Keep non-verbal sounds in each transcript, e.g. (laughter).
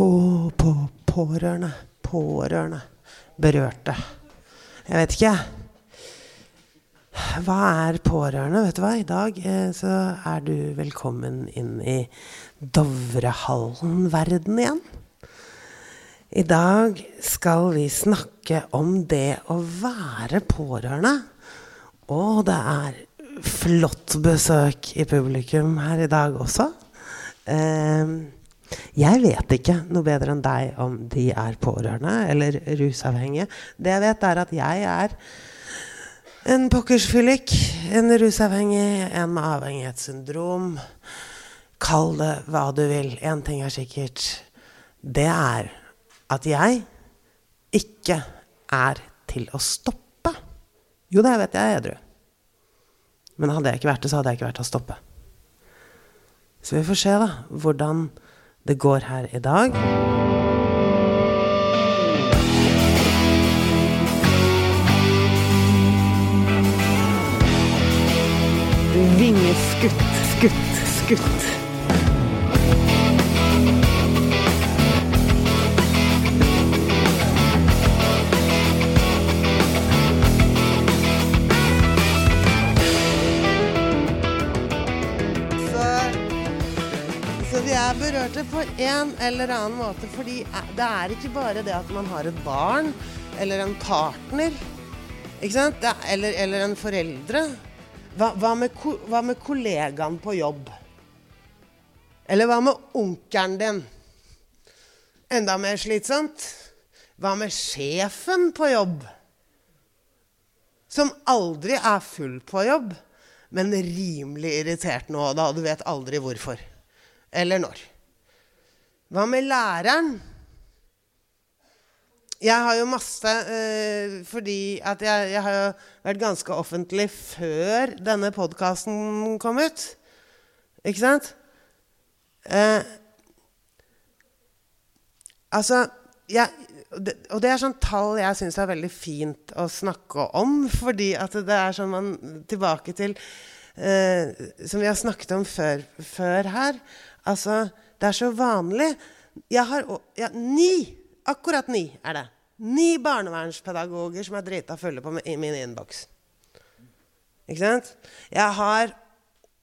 På, på, pårørende. Pårørende. Berørte. Jeg vet ikke, jeg. Hva er pårørende? Vet du hva? I dag eh, så er du velkommen inn i Dovrehallen-verden igjen. I dag skal vi snakke om det å være pårørende. Og det er flott besøk i publikum her i dag også. Eh, jeg vet ikke noe bedre enn deg om de er pårørende eller rusavhengige. Det jeg vet, er at jeg er en pokkersfyllik, en rusavhengig, en med avhengighetssyndrom. Kall det hva du vil. Én ting er sikkert. Det er at jeg ikke er til å stoppe. Jo, det vet jeg er edru. Men hadde jeg ikke vært det, så hadde jeg ikke vært til å stoppe. Så vi får se da, hvordan det går her i dag. Vingeskutt, skutt, skutt. Så, vi det på en eller annen måte, fordi det er ikke bare det at man har et barn eller en partner, ikke sant? Er, eller, eller en foreldre. Hva, hva, med, hva med kollegaen på jobb? Eller hva med onkelen din? Enda mer slitsomt. Hva med sjefen på jobb? Som aldri er full på jobb, men rimelig irritert nå, da du vet aldri hvorfor. Eller når. Hva med læreren? Jeg har jo masse eh, Fordi at jeg, jeg har jo vært ganske offentlig før denne podkasten kom ut. Ikke sant? Eh, altså jeg, det, Og det er sånn tall jeg syns er veldig fint å snakke om. Fordi at det er sånn man Tilbake til eh, Som vi har snakket om før, før her. Altså, det er så vanlig. Jeg har ja, ni, akkurat ni er det. Ni barnevernspedagoger som er drita fulle på i min innboks. Ikke sant? Jeg har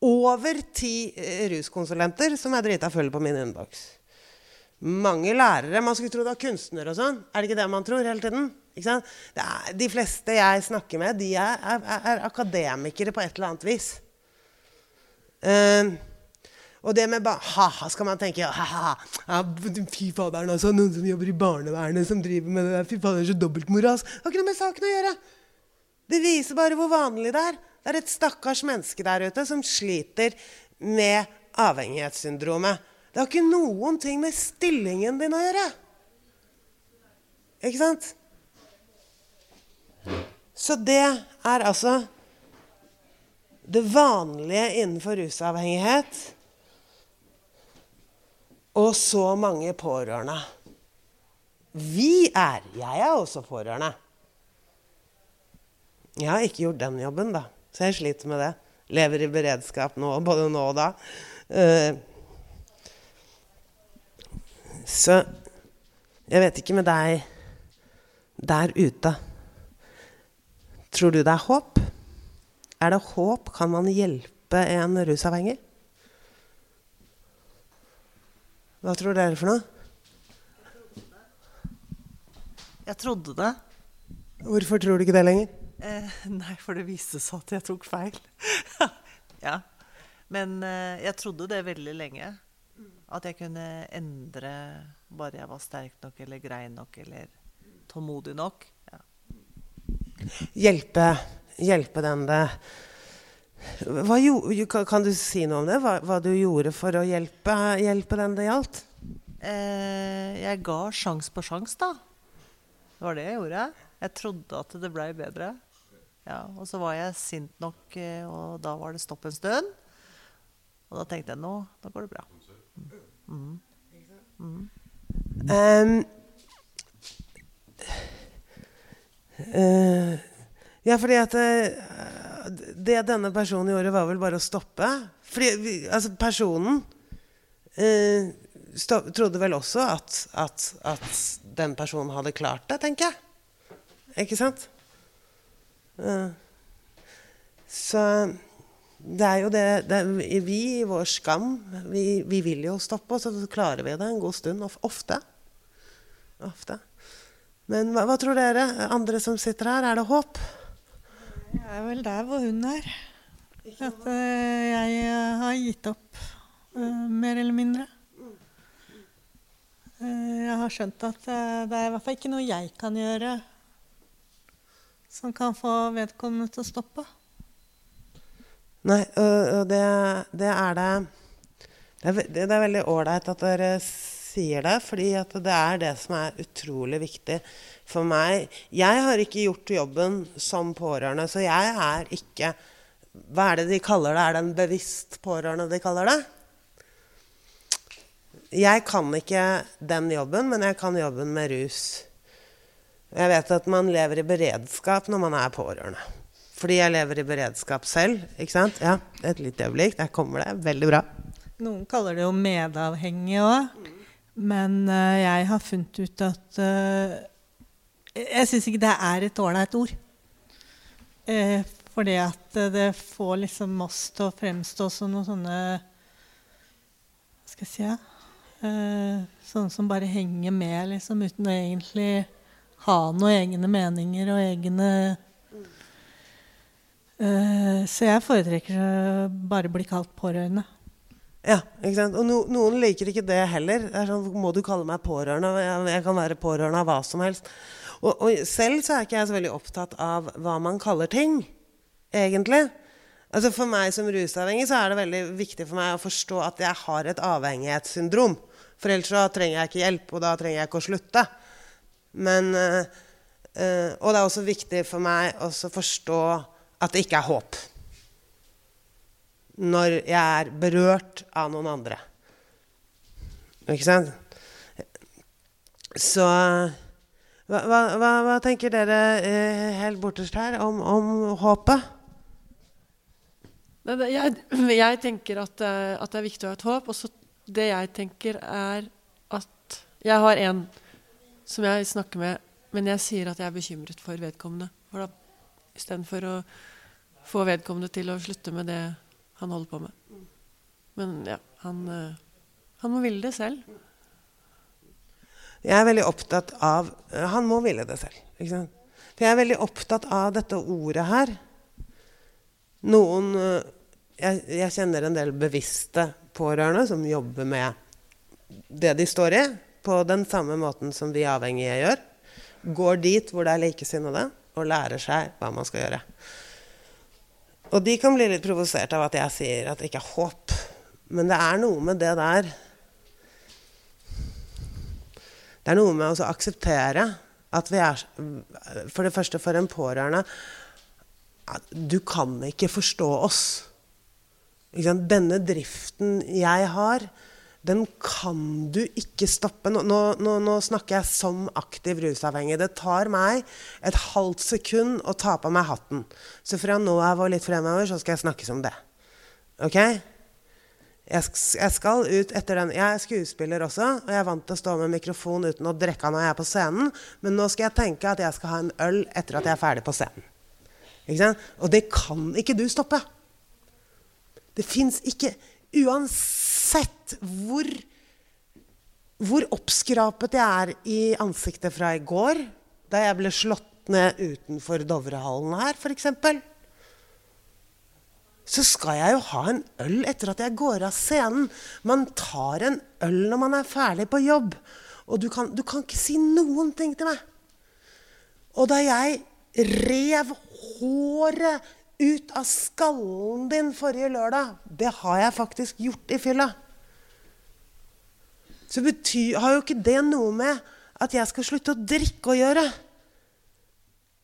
over ti eh, ruskonsulenter som er drita fulle på min innboks. Mange lærere. Man skulle tro det var kunstnere og sånn. Er det ikke det man tror hele tiden? Er, de fleste jeg snakker med, de er, er, er akademikere på et eller annet vis. Eh, og det med ha-ha skal man tenke ha-ha, ja, Fy faderen, altså. Noen som jobber i barnevernet, som driver med det der. Fy fader, så. Det har ikke noe med saken å gjøre. Det viser bare hvor vanlig det er. Det er et stakkars menneske der ute som sliter med avhengighetssyndromet. Det har ikke noen ting med stillingen din å gjøre. Ikke sant? Så det er altså det vanlige innenfor rusavhengighet. Og så mange pårørende. Vi er Jeg er også pårørende. Jeg har ikke gjort den jobben, da. Så jeg sliter med det. Lever i beredskap nå, både nå og da. Eh, så jeg vet ikke med deg der ute. Tror du det er håp? Er det håp? Kan man hjelpe en rusavhengig? Hva tror dere for noe? Jeg trodde det. Hvorfor tror du ikke det lenger? Eh, nei, for det viste seg at jeg tok feil. (laughs) ja. Men eh, jeg trodde det veldig lenge. At jeg kunne endre bare jeg var sterk nok eller grei nok eller tålmodig nok. Ja. Hjelpe, hjelpe den det hva, kan, du si noe om det? Hva, hva du gjorde for å hjelpe, hjelpe den det gjaldt? Eh, jeg ga sjans på sjans, da. Det var det jeg gjorde. Jeg trodde at det blei bedre. Ja, og så var jeg sint nok, eh, og da var det stopp en stund. Og da tenkte jeg nå, nå går det bra. Ehm, eh, ja, fordi at eh, Det denne personen gjorde, var vel bare å stoppe. Fordi altså personen eh, stå, trodde vel også at, at, at den personen hadde klart det, tenker jeg. Ikke sant? Eh, så det er jo det, det Vi i vår skam, vi, vi, vil jo stoppe, og så klarer vi det en god stund. Ofte. Ofte. Men hva, hva, tror dere, andre som sitter her? Er det håp? Jeg er vel der hvor hun er. At uh, jeg uh, har gitt opp, uh, mer eller mindre. jeg har skjønt at det er i hvert fall ikke noe jeg kan gjøre som kan få vedkommende til å stoppe. Nei, og det, det er det det er, det er veldig ålreit at dere sier det, fordi det er det som er utrolig viktig for meg. Jeg har ikke gjort jobben som pårørende, så jeg er ikke Hva er det de kaller det? Er det en bevisst pårørende de kaller det? Jeg kan ikke den jobben, men jeg kan jobben med rus. Jeg vet at man lever i beredskap når man er pårørende. Fordi jeg lever i beredskap selv. ikke sant? Ja, Et lite øyeblikk. Der kommer det. Veldig bra. Noen kaller det jo medavhengig òg. Men uh, jeg har funnet ut at uh, Jeg syns ikke det er et ålreit ord. Uh, fordi at det får liksom oss til å fremstå som noen sånne Hva skal jeg si? Ja? sånne som bare henger med, liksom, uten å egentlig ha noen egne meninger og egne Så jeg foretrekker å bare bli kalt pårørende. Ja, ikke sant? Og no, noen liker ikke det heller. Det er sånn, Må du kalle meg pårørende? Jeg, jeg kan være pårørende av hva som helst. Og, og, selv så er ikke jeg så veldig opptatt av hva man kaller ting, egentlig. Altså For meg som rusavhengig så er det veldig viktig for meg å forstå at jeg har et avhengighetssyndrom. For ellers så trenger jeg ikke hjelp, og da trenger jeg ikke å slutte. Men, øh, øh, og det er også viktig for meg å forstå at det ikke er håp når jeg er berørt av noen andre. Ikke sant? Så hva, hva, hva tenker dere eh, helt bortest her om, om håpet? Jeg, jeg tenker at, eh, at, det er viktig å ha et håp. Og det jeg tenker, er at jeg har en som jeg snakker med, men jeg sier at jeg er bekymret for vedkommende. For da, Istedenfor å få vedkommende til å slutte med det han holder på med. Men ja, han, eh, han må ville det selv. Jeg er veldig opptatt av eh, Han må ville det selv. Ikke sant? For jeg er veldig opptatt av dette ordet her. Noen eh, jeg, jeg, kjenner en del bevisste pårørende som jobber med det de står i, på den samme måten som vi avhengige gjør. Går dit hvor det er likesinnede, og lærer seg hva man skal gjøre. Og de kan bli litt provosert av at jeg sier at det ikke er håp. Men det er noe med det der Det er noe med å akseptere at vi er For det første for en pårørende Du kan ikke forstå oss. Denne driften jeg har, den kan du ikke stoppe. Nå, nå, nå, snakker jeg som aktiv rusavhengig. Det tar meg et halvt sekund å ta på meg hatten. Så fra nå av og litt fremover så skal jeg snakke som det. Ok? Jeg skal ut etter den. Jeg er skuespiller også, og jeg er vant til å stå med mikrofon uten å drikke når jeg er på scenen. Men nå skal jeg tenke at jeg skal ha en øl etter at jeg er ferdig på scenen. Og det kan ikke du stoppe. Det fins ikke Uansett hvor, hvor oppskrapet jeg er i ansiktet fra i går, da jeg ble slått ned utenfor Dovrehallen her, f.eks., så skal jeg jo ha en øl etter at jeg går av scenen. Man tar en øl når man er ferdig på jobb. Og du kan, du kan ikke si noen ting til meg. Og da jeg rev håret ut av skallen din forrige lørdag. Det har jeg faktisk gjort i fylla. Så betyr, har jo ikke det noe med at jeg skal slutte å drikke å gjøre.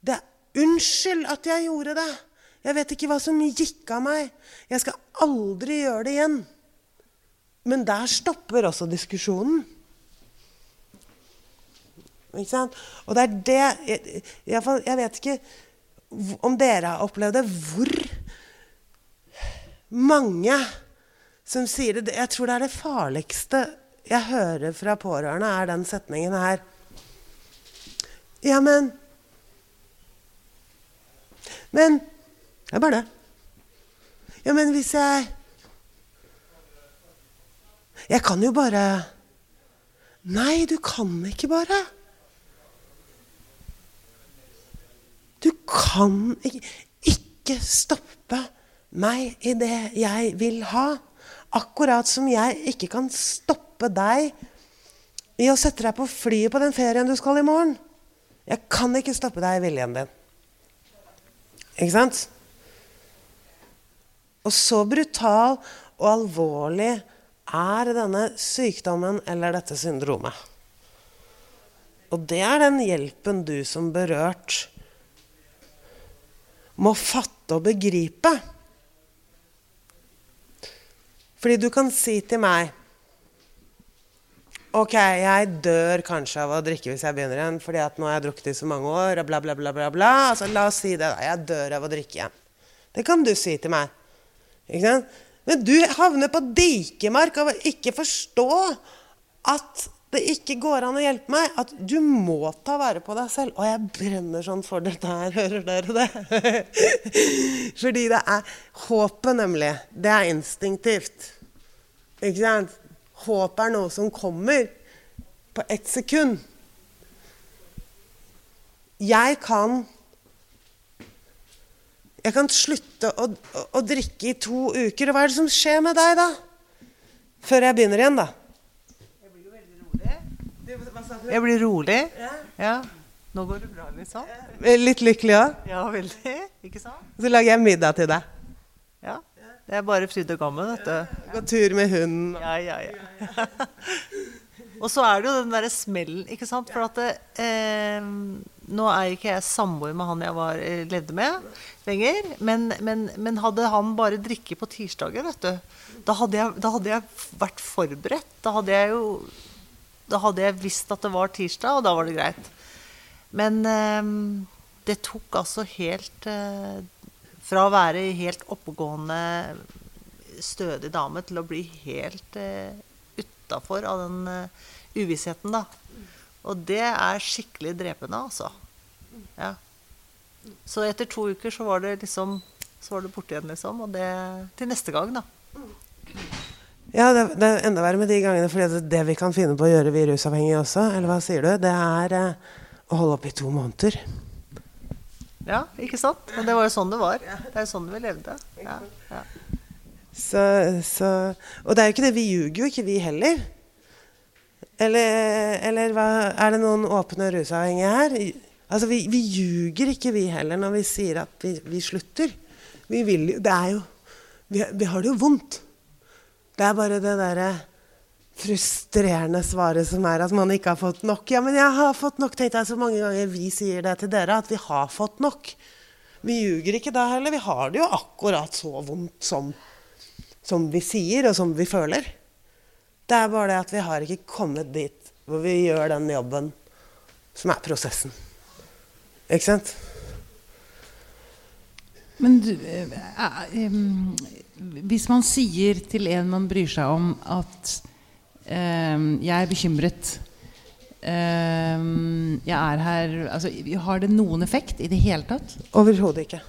Det er Unnskyld at jeg gjorde det. Jeg vet ikke hva som gikk av meg. Jeg skal aldri gjøre det igjen. Men der stopper også diskusjonen. Ikke sant? Og det er det jeg, jeg vet ikke om dere har opplevd det, hvor mange som sier det Jeg tror det er det farligste jeg hører fra pårørende, er den setningen her Ja, men Men Det er bare det. Ja, men hvis jeg Jeg kan jo bare Nei, du kan ikke bare. Du kan ikke, ikke stoppe meg i det jeg vil ha. Akkurat som jeg ikke kan stoppe deg i å sette deg på flyet på den ferien du skal i morgen. Jeg kan ikke stoppe deg i viljen din. Ikke sant? Og så brutal og alvorlig er denne sykdommen eller dette syndromet. Og det er den hjelpen du som berørt må fatte og begripe. Fordi du kan si til meg Ok, jeg dør kanskje av å drikke hvis jeg begynner igjen, fordi at nå har jeg drukket i så mange år, og bla, bla, bla, bla, bla. Altså, la oss si det, da. Jeg dør av å drikke igjen. Det kan du si til meg. Ikke sant? Men du havner på dikemark å ikke forstå at det ikke går an å hjelpe meg. At du må ta vare på deg selv. Og jeg brenner sånn for dette her. Hører dere det? (laughs) Fordi det er Håpet, nemlig. Det er instinktivt. Ikke sant? Håp er noe som kommer på ett sekund. Jeg kan Jeg kan slutte å, å, å, drikke i to uker. Og hva er det som skjer med deg, da? Før jeg begynner igjen, da. Jeg blir jo veldig rolig. Jeg blir rolig. Ja. Nå går det bra, liksom. Litt lykkelig òg? Ja, veldig. Ikke sant? Så lager jeg middag til deg. Ja. Det er bare fryd og gammen, vet du. Gå tur med hunden. Ja, ja, ja. (laughs) og så er det jo den derre smellen, ikke sant. For at det, eh, Nå er ikke jeg samboer med han jeg var, eh, levde med lenger. Men, men, men, hadde han bare drikke på tirsdager, vet du, da hadde, jeg, da hadde jeg vært forberedt. Da hadde jeg jo Da hadde jeg visst at det var tirsdag, og da var det greit. Men eh, det tok altså helt eh, fra å være helt oppegående, stødig dame til å bli helt eh, utafor av den eh, uvissheten, da. Og det er skikkelig drepende, altså. Ja. Så etter to uker så var det liksom Så var det borte igjen, liksom. Og det til neste gang, da. Ja, det, det er enda verre med de gangene, fordi det, det vi kan finne på å gjøre, vi rusavhengige også, eller hva sier du, det er eh, å holde opp i to måneder. Ja, ikke sant? Men det var jo sånn det var. Det er jo sånn vi levde. Ja, ja. Så, så, og det er jo ikke det. Vi ljuger jo ikke, vi heller. Eller, eller hva, er det noen åpne rusavhengige her? Altså, vi, vi ljuger ikke, vi heller, når vi sier at vi, vi slutter. Vi vil jo Det er jo vi, vi, har det jo vondt. Det er bare det derre frustrerende svaret som er at man ikke har fått nok. Ja, men jeg har fått nok, tenkte jeg så mange ganger vi sier det til dere, at vi har fått nok. Vi ljuger ikke da heller. Vi har det jo akkurat så vondt som, som vi sier, og som vi føler. Det er bare det at vi har ikke kommet dit hvor vi gjør den jobben som er prosessen. Ikke sant? Men du, eh, um, hvis man sier til en man bryr seg om, at eh, 'jeg er bekymret' eh, jeg er her altså, Har det noen effekt i det hele tatt? Overhodet ikke.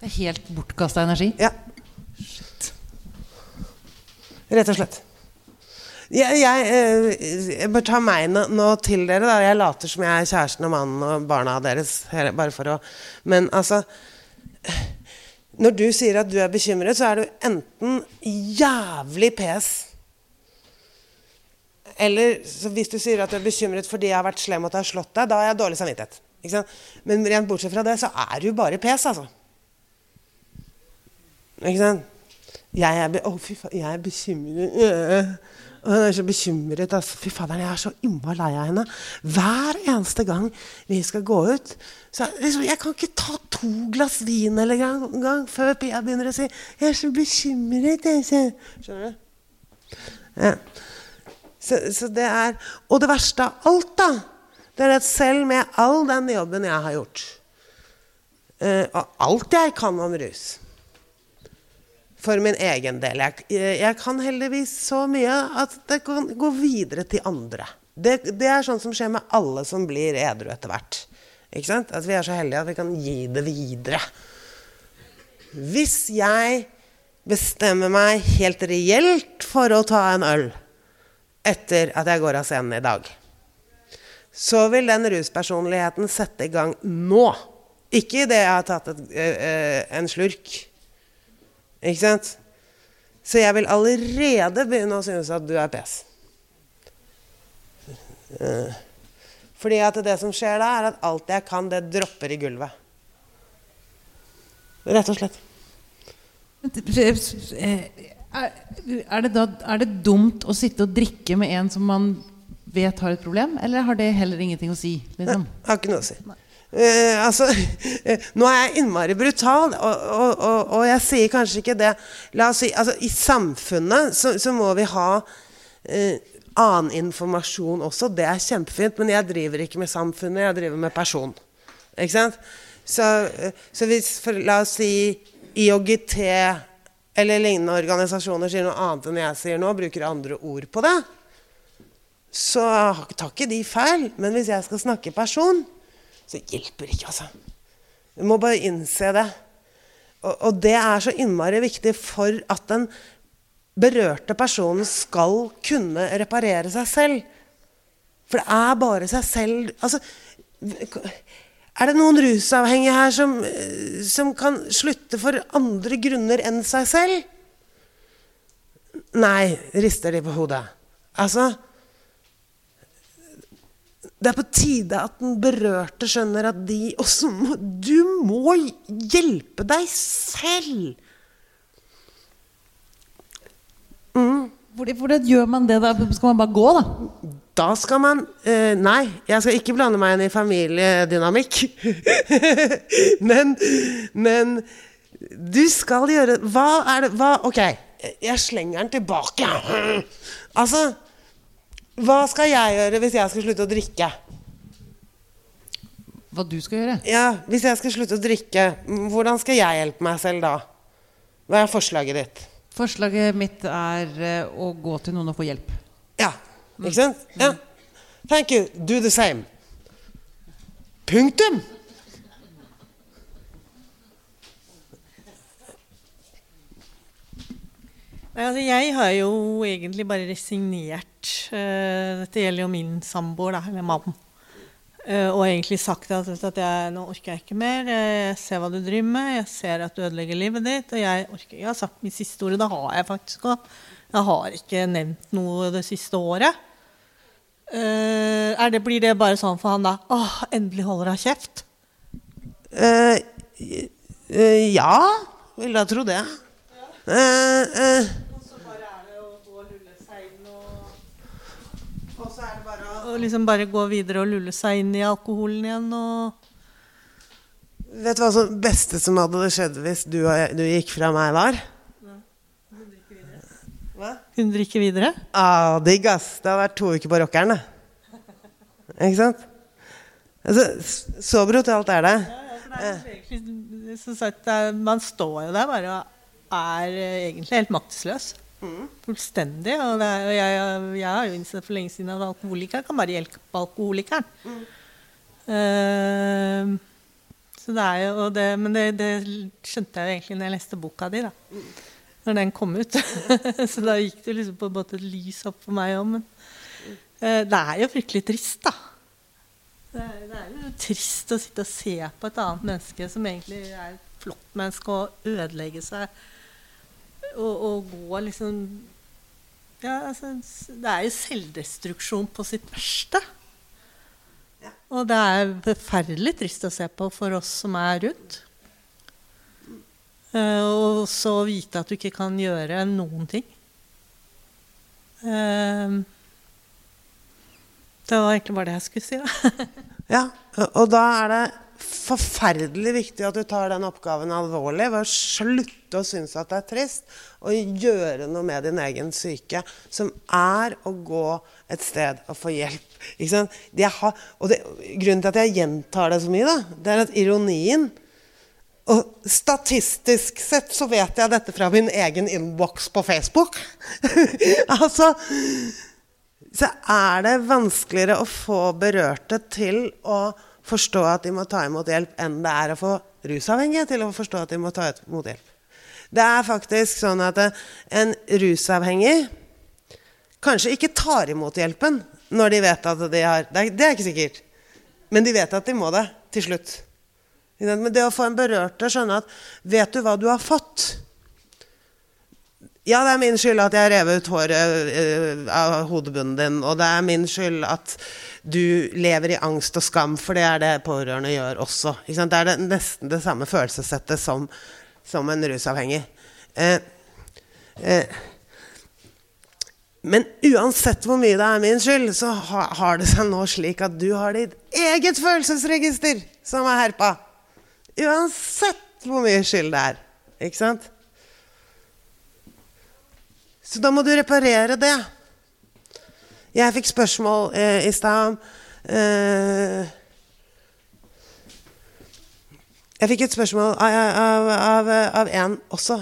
Det er helt bortkasta energi? Ja. Shit. Rett og slett. Jeg, jeg, jeg bør ta meg nå, nå, til dere. da Jeg later som jeg er kjæresten og mannen og barna deres. Bare for å Men altså Når du sier at du er bekymret, så er du enten jævlig pes Eller hvis du sier at du er bekymret fordi jeg har vært slem og har slått deg, da har jeg dårlig samvittighet. Men rent bortsett fra det, så er du bare pes, altså. Ikke sant? Jeg er, be, oh, faen, jeg er bekymret. Og hun er så bekymret. Altså. Fy fader, jeg er så innmari lei av henne. Hver eneste gang vi skal gå ut så liksom, Jeg kan ikke ta to glass vin eller gang, gang før Pia begynner å si 'Jeg er så bekymret'. Jeg. Skjønner du? Ja. Så, så, det er Og det verste av alt, da, det er at selv med all den jobben jeg har gjort, uh, og alt jeg kan om rus For min egen del. Jeg, jeg kan heldigvis så mye at det kan gå videre til andre. Det, det er sånn som skjer med alle som blir edru etter hvert. Ikke sant? At vi er så heldige at vi kan gi det videre. Hvis jeg bestemmer meg helt reelt for å ta en øl etter at jeg går av scenen i dag, så vil den ruspersonligheten sette i gang nå. Ikke idet jeg har tatt et, øh, en slurk. Ikke sant? Så jeg vil allerede begynne å synes at du er pes. Uh, fordi at det som skjer da, er at alt jeg kan, det dropper i gulvet. Rett og slett. Er det, da, er det dumt å sitte og drikke med en som man vet har et problem, eller har det heller ingenting å si? Liksom? Nei, har ikke noe å si. Uh, altså, uh, nå er jeg innmari brutal, og, og, og, og, jeg sier kanskje ikke det La oss si, altså, I samfunnet så, så må vi ha uh, annen informasjon også. Det er kjempefint, men jeg driver ikke med samfunnet, jeg driver med person. Ikke sant? Så, så hvis, for, la oss si IOGT eller lignende organisasjoner sier noe annet enn jeg sier nå, bruker andre ord på det, så tar ikke de feil. Men hvis jeg skal snakke person, så hjelper ikke, altså. Du må bare innse det. Og, og, det er så innmari viktig for at den berørte personen skal kunne reparere seg selv. For det er bare seg selv Altså Er det noen rusavhengige her som, som kan slutte for andre grunner enn seg selv? Nei, rister de på hodet. Altså det er på tide at den berørte skjønner at de også må Du må hjelpe deg selv! Mm. Hvordan gjør man det? da? Skal man bare gå, da? Da skal man uh, Nei, jeg skal ikke blande meg inn i familiedynamikk. (laughs) men, men du skal gjøre Hva er det hva, Ok, jeg slenger den tilbake. altså hva skal jeg gjøre hvis jeg skal slutte å drikke? Hva du skal gjøre? Ja, Hvis jeg skal slutte å drikke, hvordan skal jeg hjelpe meg selv da? Hva er forslaget ditt? Forslaget mitt er uh, å gå til noen og få hjelp. Ja. Ikke sant? Ja. Thank you. Do the same. Punktum! Nei, altså jeg har jo egentlig bare resignert. Uh, dette gjelder jo min samboer, da, eller mann. Uh, og egentlig sagt at, at jeg, nå orker jeg ikke mer. Eh, jeg ser hva du driver med. Jeg ser at du ødelegger livet ditt. Og jeg orker Jeg har sagt mitt siste ord. Det har jeg faktisk òg. Jeg har ikke nevnt noe det siste året. Uh, det, blir det bare sånn for han da? Åh, endelig holder hun kjeft? ja, vil da tro det. Uh, uh. Og så bare er det å gå og lulle seg inn og Og så å liksom bare gå videre og lulle seg inn i alkoholen igjen og Vet du hva som beste som hadde skjedd hvis du, du gikk fra meg, var? Hva? Hun drikker videre? Ah, digg, ass. Det har vært to uker på rockeren, det. Ikke sant? Altså, så brutalt er det. Ja, ja, det er egentlig, sagt, man står jo der bare og er eh, egentlig helt maktesløs. Mm. Fullstendig. Og, er, jeg, jeg, har jo innsett for lenge siden at alkoholikeren kan bare hjelpe alkoholikeren. Mm. Uh, så det er jo, det, men det, det, skjønte jeg jo egentlig når jeg leste boka di. da. Mm. Når den kom ut. (laughs) så da gikk det liksom på en måte et lys opp for meg òg. Men uh, det er jo fryktelig trist, da. Det er, det er, jo trist å sitte og se på et annet menneske som egentlig er et flott menneske, og ødelegge seg å, å gå liksom ja, altså, Det er jo selvdestruksjon på sitt verste. Ja. Og det er forferdelig trist å se på for oss som er rundt. Uh, og så vite at du ikke kan gjøre noen ting. Uh, det var egentlig bare det jeg skulle si. Da. (laughs) ja, og da er det forferdelig viktig at du tar den oppgaven alvorlig ved å slutte å synes at det er trist, og gjøre noe med din egen syke, som er å gå et sted og få hjelp. Har, og det, grunnen til at jeg gjentar det så mye, da, det er at ironien Og statistisk sett så vet jeg dette fra min egen innboks på Facebook. (laughs) altså Så er det vanskeligere å få berørte til å forstå at de må ta imot hjelp, enn det er å få rusavhengige til å forstå at de må ta imot hjelp. Det er faktisk sånn at en rusavhengig kanskje ikke tar imot hjelpen når de vet at de har Det er, det er ikke sikkert. Men de vet at de må det til slutt. Men det å få en berørt til å skjønne at Vet du hva du har fått? Ja, det er min skyld at jeg rev ut håret uh, av hodebunnen din. Og det er min skyld at du lever i angst og skam, for det er det pårørende gjør også. Det er det, nesten det samme følelsessettet som, som en rusavhengig. Eh, eh. men uansett hvor mye det er min skyld, så har det seg nå slik at du har ditt eget følelsesregister som er herpa. Uansett hvor mye skyld det er. Ikke sant? Så da må du reparere det. Jeg fikk spørsmål eh, i stad eh, Jeg fikk et spørsmål av, av, av, av en også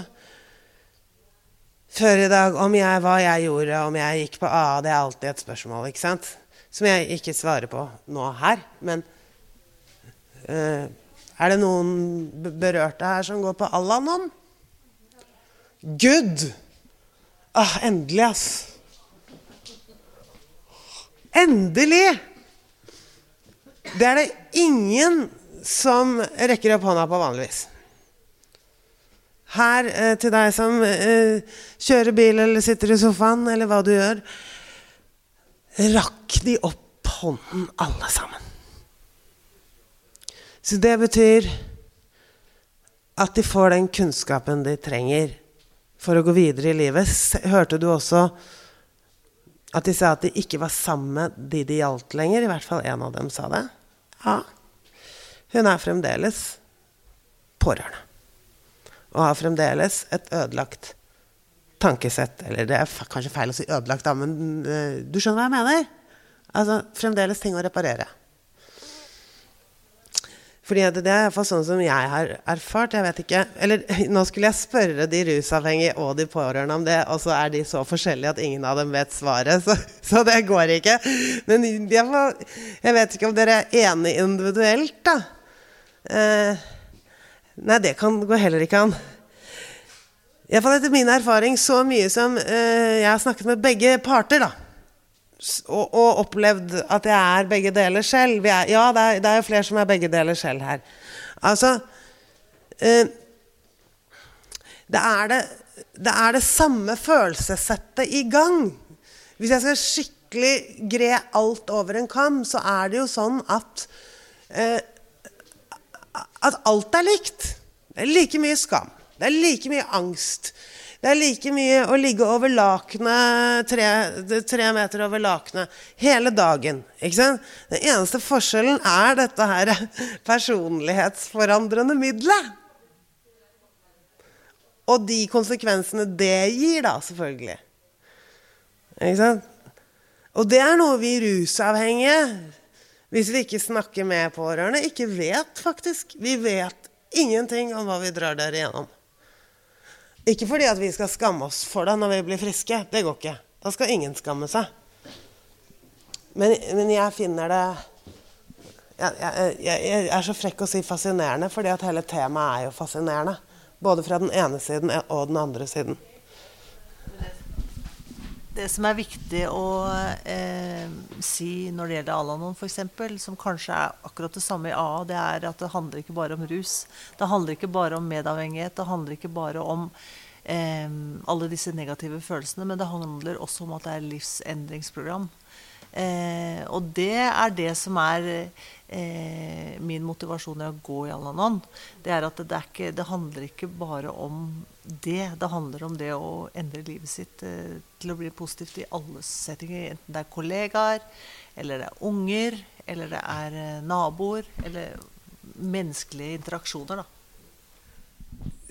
før i dag om jeg, hva jeg gjorde, om jeg gikk på AA. Det er alltid et spørsmål, ikke sant? Som jeg ikke svarer på nå her. Men eh, er det noen berørte her som går på Alanon? Good! Ah, endelig, ass. Endelig! Det er det ingen som rekker opp hånda på vanligvis. Her eh, til deg som eh, kjører bil eller sitter i sofaen, eller hva du gjør. Rakk de opp hånden, alle sammen. Så det betyr at de får den kunnskapen de trenger for å gå videre i livet. Hørte du også at de sa at de ikke var sammen med de de gjaldt lenger? I hvert fall en av dem sa det. Ja. Hun er fremdeles pårørende og har fremdeles et ødelagt tankesett. Eller det er kanskje feil å si ødelagt, da, men uh, du skjønner hva jeg mener? Altså fremdeles ting å reparere. Fordi det er iallfall sånn som jeg har erfart. Jeg vet ikke, eller (laughs) Nå skulle jeg spørre de rusavhengige og de pårørende om det, og så er de så forskjellige at ingen av dem vet svaret. (laughs) Så, så det går ikke. Men jeg, jeg vet ikke om dere er enige individuelt, da. Eh, Nei, det kan, gå heller ikke an. Iallfall etter min erfaring så mye som eh, jeg har snakket med begge parter, da. Og, og, opplevd at jeg er begge deler selv. Er, ja, det er, det er jo flere som er begge deler selv her. Altså eh, det, er det, det er det samme følelsessettet i gang. Hvis jeg skal skikkelig gre alt over en kam, så er det jo sånn at eh, at alt er likt. Det er like mye skam. Det er like mye angst. Det er like mye å ligge over lakenet, tre, tre, meter over lakenet, hele dagen. Ikke sant? Den eneste forskjellen er dette her (laughs) personlighetsforandrende middelet. Og de konsekvensene det gir, da, selvfølgelig. Ikke sant? Og det er noe vi rusavhengige hvis vi ikke snakker med pårørende, ikke vet, faktisk. Vi vet ingenting om hva vi drar der igjennom. Ikke fordi at vi skal skamme oss for det når vi blir friske. Det går ikke. Da skal ingen skamme seg. Men, men jeg finner det jeg, jeg, jeg, er så frekk å si fascinerende, fordi at hele temaet er jo fascinerende. Både fra den ene siden og den andre siden. Det som er viktig å eh, si når det gjelder Alanon f.eks., som kanskje er akkurat det samme i AA, det er at det handler ikke bare om rus. Det handler ikke bare om medavhengighet. Det handler ikke bare om eh, alle disse negative følelsene, men det handler også om at det er livsendringsprogram. Eh, og det er det som er eh, min motivasjon i å gå i Alanon. Det er at det, er ikke, det, handler ikke bare om det. Det handler om det å endre livet sitt eh, til å bli positivt i alle settinger. Enten det er kollegaer, eller det er unger, eller det er eh, naboer. Eller menneskelige interaksjoner, da.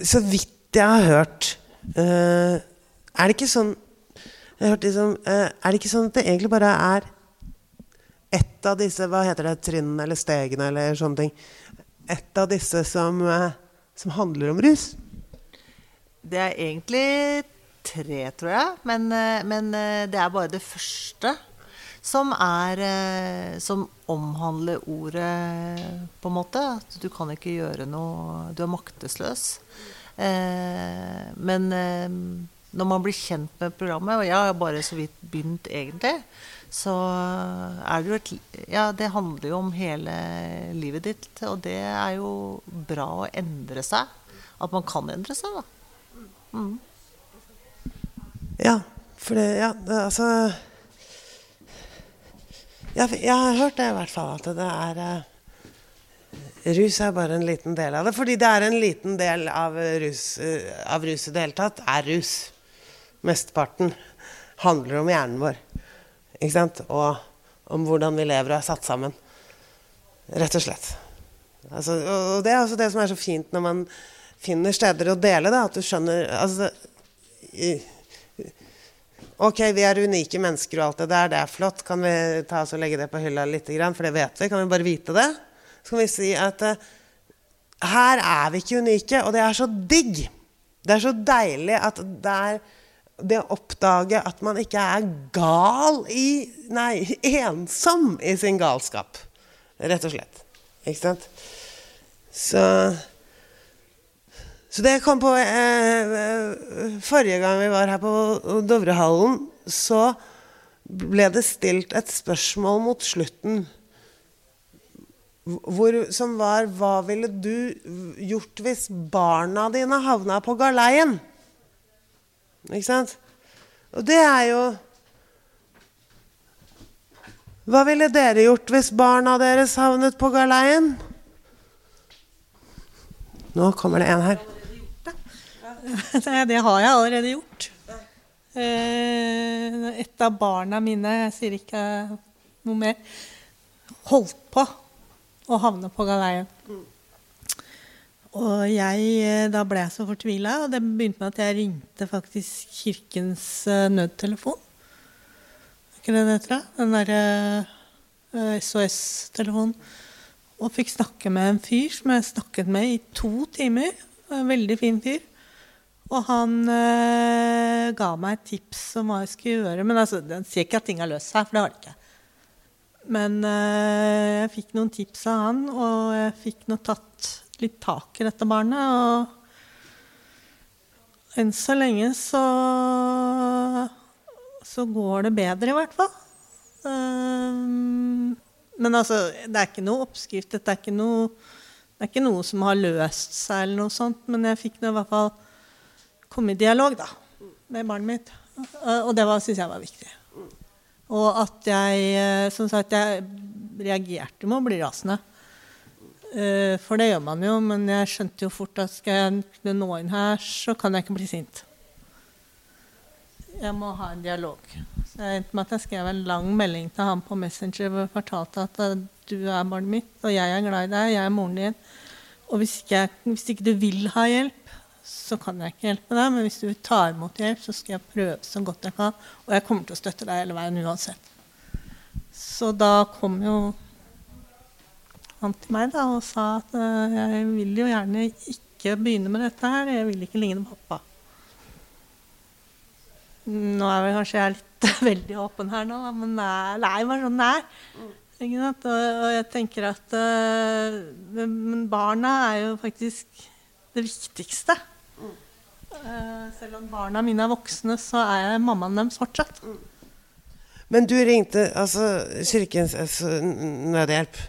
Så vidt jeg har hørt, uh, er det ikke sånn jeg hørte liksom, uh, Er det ikke sånn at det egentlig bare er ett av disse hva heter det, trinnene eller stegene eller sånne ting Ett av disse som, uh, som handler om rus? Det er egentlig tre, tror jeg. Men, eh, men eh, det er bare det første som er eh, Som omhandler ordet, på en måte. At du kan ikke gjøre noe Du er maktesløs. Eh, men eh, når man blir kjent med programmet, og jeg har bare så vidt begynt egentlig, så er det jo et Ja, det handler jo om hele livet ditt, og det er jo bra å endre seg. At man kan endre seg, da. Mm. Ja, for det Ja, det, altså jeg, jeg har hørt det i hvert fall, at det er eh, Rus er bare en liten del av det. Fordi det er en liten del av rus, eh, av rus i det hele tatt, er rus. Mesteparten handler om hjernen vår. Ikke sant? Og om hvordan vi lever og er satt sammen. Rett og slett. Altså, og det er også det som er så fint når man finner steder å dele det, at du skjønner altså, i, Ok, vi er unike mennesker og alt det der, det er flott. Kan vi ta oss og legge det på hylla litt, for det vet vi? Kan vi bare vite det? Så kan vi si at uh, her er vi ikke unike, og det er så digg. Det er så deilig at det er det å oppdage at man ikke er gal i Nei, ensom i sin galskap. Rett og slett. Ikke sant? Så så det kom på eh, Forrige gang vi var her på Dovrehallen, så ble det stilt et spørsmål mot slutten hvor, som var Hva ville du gjort hvis barna dine havna på galeien? Ikke sant? Og det er jo Hva ville dere gjort hvis barna deres havnet på galeien? Nå kommer det en her. (laughs) det har jeg allerede gjort. Eh, et av barna mine, jeg sier ikke noe mer, holdt på å havne på galeien. Og jeg, eh, da ble jeg så fortvila, og det begynte med at jeg ringte faktisk kirkens eh, nødtelefon. Er ikke det det heter? Den derre SOS-telefonen. Og fikk snakke med en fyr som jeg snakket med i to timer. En veldig fin fyr. Og han øh, ga meg et tips om hva jeg skulle gjøre. Men altså, Den sier ikke at ting har løst seg, for det har det ikke. Men øh, jeg fikk noen tips av han, og jeg fikk nå tatt litt tak i dette barnet. Og enn så lenge så så går det bedre, i hvert fall. Um, men altså, det er ikke noe oppskrift. Dette er ikke noe, det er ikke noe som har løst seg, eller noe sånt. Men jeg fikk nå i hvert fall komme i dialog da, med barnet mitt. Og det syns jeg var viktig. Og at jeg eh, som sagt, jeg reagerte med å bli rasende. Eh, for det gjør man jo, men jeg skjønte jo fort at skal jeg nå inn her, så kan jeg ikke bli sint. Jeg må ha en dialog. Så jeg endte med at jeg skrev en lang melding til han på Messenger hvor jeg fortalte at eh, du er barnet mitt, og jeg er glad i deg, jeg er moren din. Og hvis ikke, hvis ikke du vil ha hjelp, så kan jeg ikke hjelpe deg. Men hvis du tar imot hjelp, så skal jeg prøve så godt jeg kan. Og jeg kommer til å støtte deg hele veien uansett. Så da kom jo han til meg da, og sa at uh, jeg vil jo gjerne ikke begynne med dette her. Jeg vil ikke ligne pappa. Nå er vel kanskje jeg litt (laughs) veldig åpen her nå, men nei bare sånn er. Og, jeg tenker at uh, Men barna er jo faktisk det viktigste. Uh, selv om barna mine er voksne, så er jeg mammaen deres fortsatt. Men du ringte altså Kirkens nødhjelp,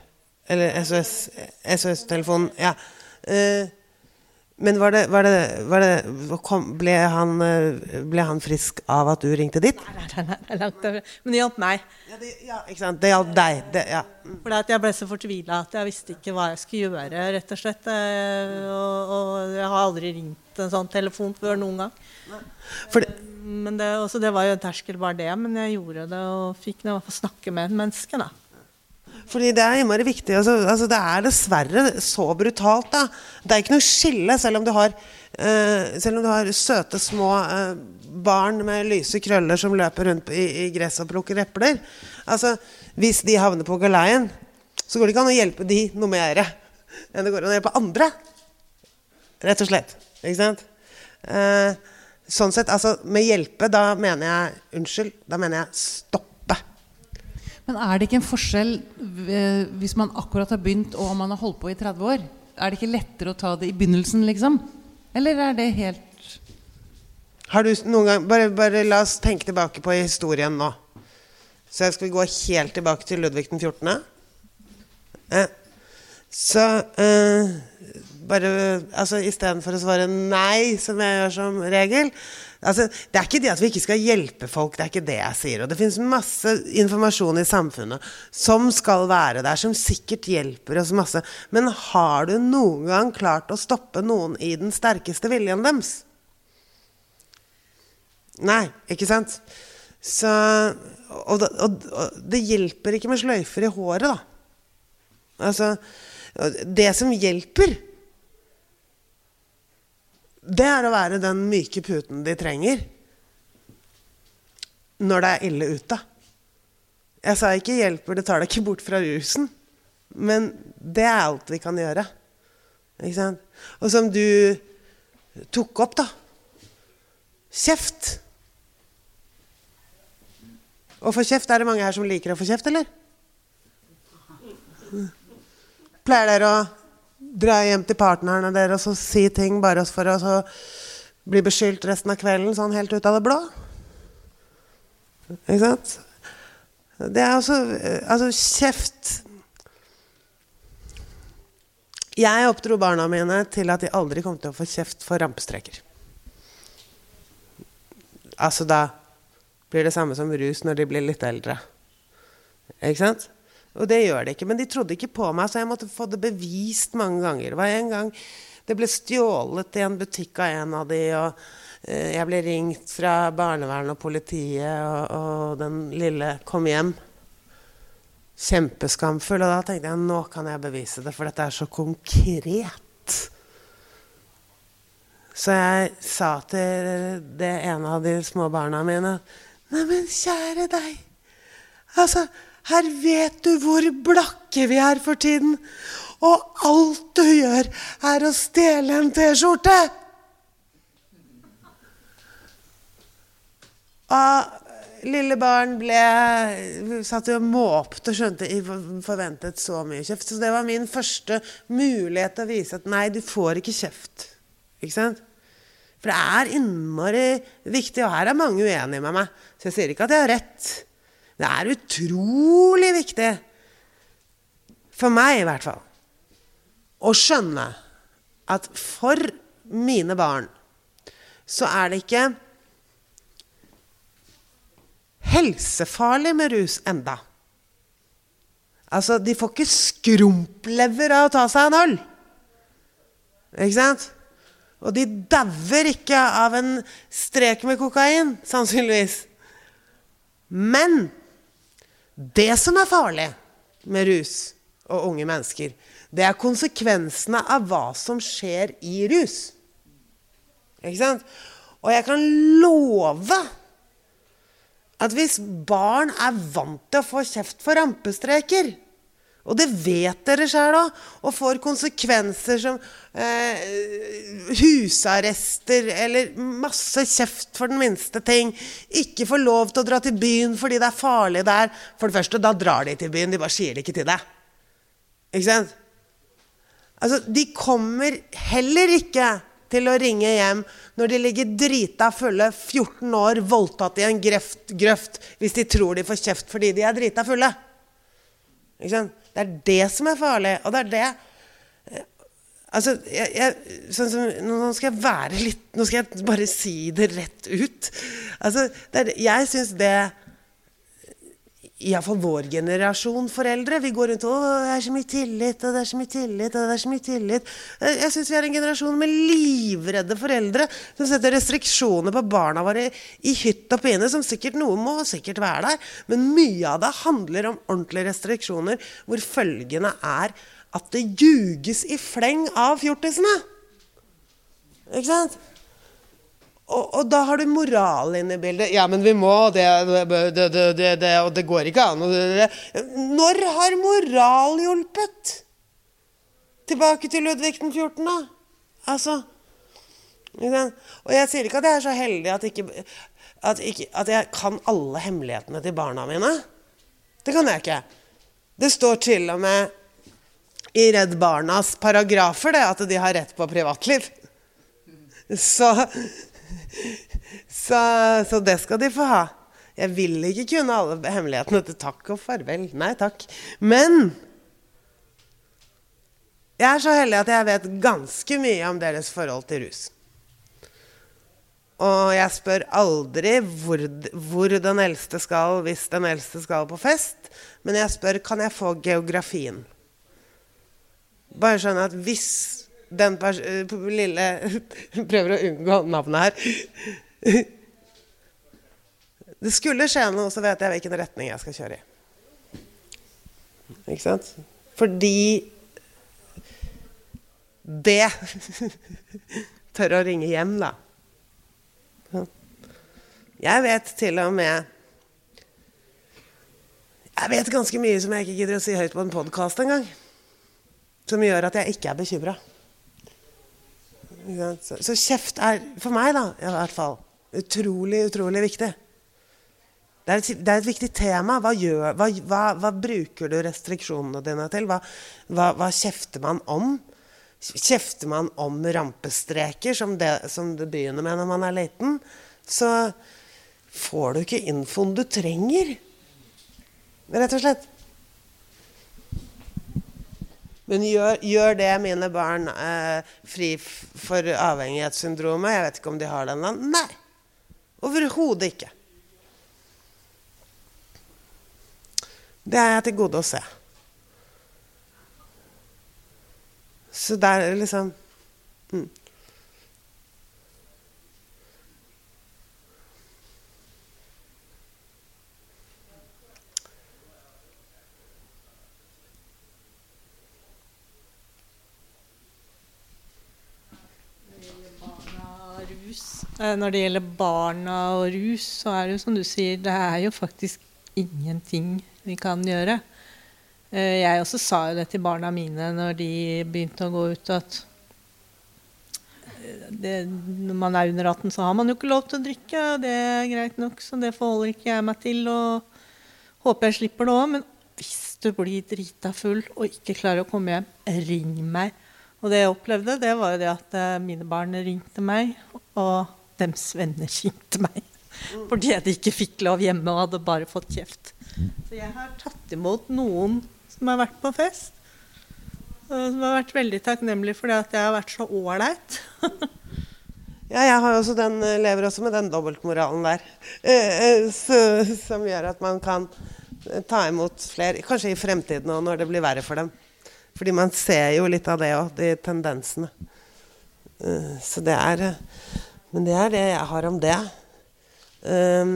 eller SOS-telefonen. SOS ja. Uh, men var det, var det, var det kom, ble, han, ble, han, frisk av at du ringte dit? Nei, nei, nei, nei langt over. Men det hjalp meg. Ja, det, ja, ikke sant? Det hjalp deg. Det, ja. Mm. Fordi at jeg ble så fortvila at jeg visste ikke hva jeg skulle gjøre, rett og slett. Eh, og, og jeg har aldri ringt en sånn telefon før noen gang. Det, men det, også, det var jo en terskel, bare det. Men jeg gjorde det og fikk i hvert fall snakke med et menneske, da. Fordi det er innmari viktig. Altså, altså, det er dessverre så brutalt. Da. Det er ikke noe skille, selv om du har, uh, om du har søte, små uh, barn med lyse krøller som løper rundt i, i gress og plukker epler. Altså, hvis de havner på galeien, så går det ikke an å hjelpe de noe mer enn det går an å hjelpe andre. rett og slett. Ikke sant? Uh, sånn sett, altså med hjelpe, da mener jeg Unnskyld, da mener jeg stoppe. Men er det ikke en forskjell eh, hvis man akkurat har begynt og man har holdt på i 30 år? Er det ikke lettere å ta det i begynnelsen, liksom? Eller er det helt Har du noen gang bare, bare la oss tenke tilbake på historien nå. Så skal vi gå helt tilbake til Ludvig den 14. Eh, så eh, bare altså Istedenfor å svare nei, som jeg gjør som regel altså, Det er ikke det at vi ikke skal hjelpe folk, det er ikke det jeg sier. Og det finnes masse informasjon i samfunnet som skal være der, som sikkert hjelper oss masse. Men har du noen gang klart å stoppe noen i den sterkeste viljen deres? Nei, ikke sant? Så, og, og, og, det hjelper ikke med sløyfer i håret, da. Altså Det som hjelper, det er å være den myke puten de trenger når det er ille ute. Jeg sa ikke 'hjelper, det tar deg ikke bort fra rusen', men det er alt vi kan gjøre. Ikke sant? Og som du tok opp, da. Kjeft. Å få kjeft, er det mange her som liker å få kjeft, eller? Pleier dere å dra hjem til partnerne deres og si ting bare for å så bli beskyldt resten av kvelden, sånn helt ut av det blå? Ikke sant? Det er altså Altså, kjeft Jeg oppdro barna mine til at de aldri kom til å få kjeft for rampestreker. Altså da blir det samme som rus når de blir litt eldre. Ikke sant? Og det gjør det ikke. Men de trodde ikke på meg, så jeg måtte få det bevist mange ganger. Det var en gang det ble stjålet i en butikk av en av de, og eh, jeg ble ringt fra barnevernet og politiet, og, og den lille kom hjem. Kjempeskamfull. Og da tenkte jeg nå kan jeg bevise det, for dette er så konkret. Så jeg sa til det ene av de små barna mine Neimen, kjære deg. Altså, her vet du hvor blakke vi er for tiden. Og alt du gjør, er å stjele en T-skjorte. Og lille barn ble satt og måpte og skjønte forventet så mye kjeft. Så det var min første mulighet til å vise at nei, du får ikke kjeft. Ikke sant? For det er innmari viktig, og her er mange uenige med meg. Så jeg sier ikke at jeg har rett. Det er utrolig viktig, for meg i hvert fall, å skjønne at for mine barn så er det ikke helsefarlig med rus enda. Altså, de får ikke skrumplever av å ta seg en øl. Ikke sant? Og de dauer ikke av en strek med kokain, sannsynligvis. Men det som er farlig med rus og unge mennesker, det er konsekvensene av hva som skjer i rus. Ikke sant? Og jeg kan love at hvis barn er vant til å få kjeft for rampestreker, og det vet dere sjøl òg, og får konsekvenser som eh, husarrester eller masse kjeft for den minste ting. Ikke får lov til å dra til byen fordi det er farlig der. For det første, da drar de til byen. De bare sier det ikke til deg. Ikke sant? Altså, de kommer heller ikke til å ringe hjem når de ligger drita fulle, 14 år, voldtatt i en grøft, grøft, hvis de tror de får kjeft fordi de er drita fulle. Ikke sant? Det er det som er farlig, og det er det Altså, jeg, jeg, sånn som, Nå skal jeg være litt Nå skal jeg bare si det rett ut. Altså, det er, jeg syns det Iallfall vår generasjon foreldre. Vi går rundt og 'Det er så mye tillit, og det er så mye tillit, og det er så mye tillit'. Jeg syns vi er en generasjon med livredde foreldre som setter restriksjoner på barna våre i hytt og pine, som sikkert noe må sikkert være der. Men mye av det handler om ordentlige restriksjoner, hvor følgende er at det ljuges i fleng av fjortisene. Ikke sant? Og, og, da har du moral inne i bildet. Ja, men vi må det, det, det, det Og det går ikke an. Når har moral hjulpet? Tilbake til Ludvig den 14., da. Altså Og jeg sier ikke at jeg er så heldig at, ikke, at, ikke, at jeg kan alle hemmelighetene til barna mine. Det kan jeg ikke. Det står til og med i Redd Barnas paragrafer det, at de har rett på privatliv. Så, så, så det skal de få ha. Jeg vil ikke kunne alle hemmelighetene til takk og farvel. Nei takk. Men jeg er så heldig at jeg vet ganske mye om deres forhold til rus. Og jeg spør aldri hvor, hvor, den eldste skal hvis den eldste skal på fest. Men jeg spør kan jeg få geografien. Bare sånn at hvis den lille (laughs) Prøver å unngå navnet her. (laughs) Det skulle skje noe, så vet jeg hvilken retning jeg skal kjøre i. Ikke sant? Fordi det (laughs) tør å ringe hjem, da. Jeg vet til og med Jeg vet ganske mye som jeg ikke gidder å si høyt på en podkast engang. Som gjør at jeg ikke er bekymra. Så, kjeft er for meg, da, i hvert fall, utrolig, utrolig viktig. Det er, et, det er et, viktig tema. Hva, gjør, hva, hva, hva, bruker du restriksjonene dine til? Hva, kjefter man om? Kjefter man om rampestreker, som det, som det begynner med når man er liten, så får du ikke infoen du trenger. Rett og slett. Men gjør, gjør det mine barn eh, fri for avhengighetssyndromet? Jeg vet ikke om de har det ennå. Nei. Overhodet ikke. Det er jeg til gode å se. Så det er liksom mm. Eh, når det gjelder barna og rus, så er det jo som du sier, det er jo faktisk ingenting vi kan gjøre. Eh, jeg også sa jo det til barna mine når de begynte å gå ut, at eh, det, når man er under 18, så har man jo ikke lov til å drikke. Og det er greit nok, så det forholder ikke jeg meg til. Og håper jeg slipper det òg. Men hvis du blir drita full og ikke klarer å komme hjem, ring meg. Og det jeg opplevde, det var jo det at mine barn ringte meg, og dems venner kjente meg. Fordi jeg ikke fikk lov hjemme og hadde bare fått kjeft. Så jeg har tatt imot noen som har vært på fest. Som har vært veldig takknemlig fordi at jeg har vært så ålreit. (laughs) ja, jeg også den, lever også med den dobbeltmoralen der. Eh, eh, så, som gjør at man kan ta imot flere, kanskje i fremtiden òg, når det blir verre for dem. Fordi man ser jo litt av det òg, de tendensene. Eh, så det er Men det er det jeg har om det. Um,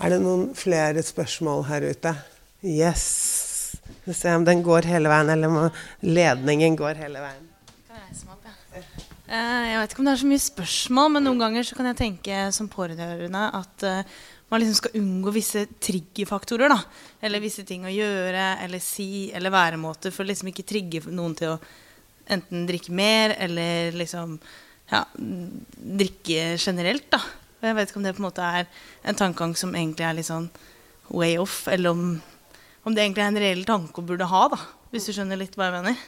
er det noen flere spørsmål her ute? Yes. Vi se om den går hele veien, eller om ledningen går hele veien. Eh, jeg vet ikke om det er så mye spørsmål, men noen ganger så kan jeg tenke som pårørende at uh, man liksom skal unngå visse triggerfaktorer. da, Eller visse ting å gjøre eller si eller væremåter for liksom ikke trigge noen til å enten drikke mer eller liksom ja, drikke generelt. da. Og jeg vet ikke om det på en måte er en tankegang som egentlig er litt sånn way off, eller om, om det egentlig er en reell tanke å burde ha, da. Hvis du skjønner litt hva jeg mener.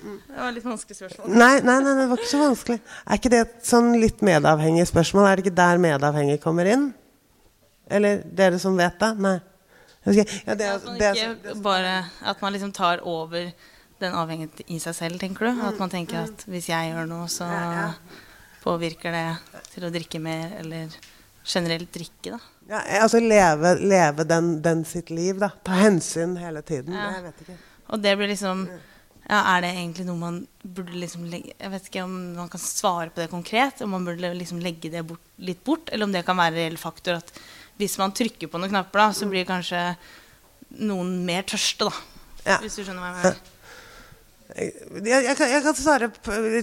Det var litt vanskelig spørsmål. Nei, nei, nei, det var ikke så vanskelig. Er ikke det et sånn litt medavhengig spørsmål? Er det ikke der medavhengig kommer inn? Eller dere som vet det? Nei. Ja, det, at man ikke bare At man liksom tar over den avhengighet i seg selv, tenker du? At man tenker at hvis jeg gjør noe, så påvirker det til å drikke mer, eller generelt drikke, da? Ja, altså leve, leve den, den, sitt liv, da. Ta hensyn hele tiden. Ja. Jeg vet ikke. Og det blir liksom ja, Er det egentlig noe man burde liksom legge Jeg vet ikke om man kan svare på det konkret. Om man burde liksom legge det bort, litt bort, eller om det kan være en reell faktor at hvis man trykker på noen knapper, da, så blir kanskje noen mer tørste, da. Ja. Hvis du skjønner hva jeg mener. Jeg, jeg, kan, jeg, kan, svare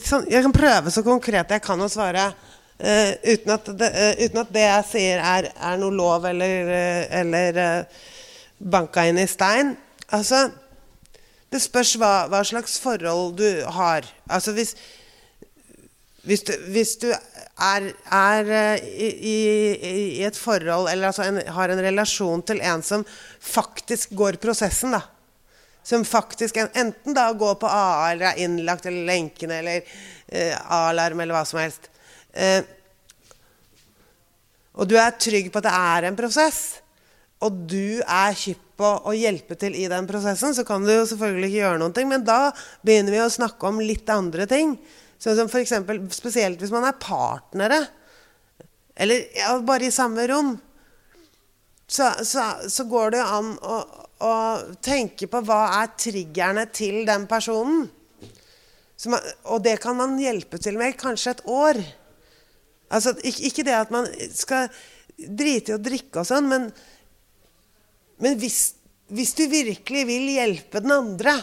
sånn, jeg kan prøve så konkret jeg kan å svare uh, uten, at det, uh, uten, at det, jeg sier, er, er noe lov eller, uh, eller banka inn i stein. Altså, Det spørs hva, hva slags forhold du har. Altså hvis hvis du, hvis du er, er i, i, i et forhold, eller altså en, har en relasjon til en som faktisk går prosessen, da Som faktisk en, enten da går på AA eller er innlagt eller lenkende eller eh, A-alarm eller hva som helst eh, Og du er trygg på at det er en prosess, og du er kjipp på å hjelpe til i den prosessen, så kan du jo selvfølgelig ikke gjøre noen ting, men da begynner vi å snakke om litt andre ting. Sånn som for eksempel, spesielt hvis man er partnere, eller ja, bare i samme rom, så, så, så går det jo an å, å, tenke på hva er triggerne til den personen. Man, og det kan man hjelpe til med kanskje et år. Altså, ikke, det at man skal drite i å drikke og sånn, men, men hvis, hvis du virkelig vil hjelpe den andre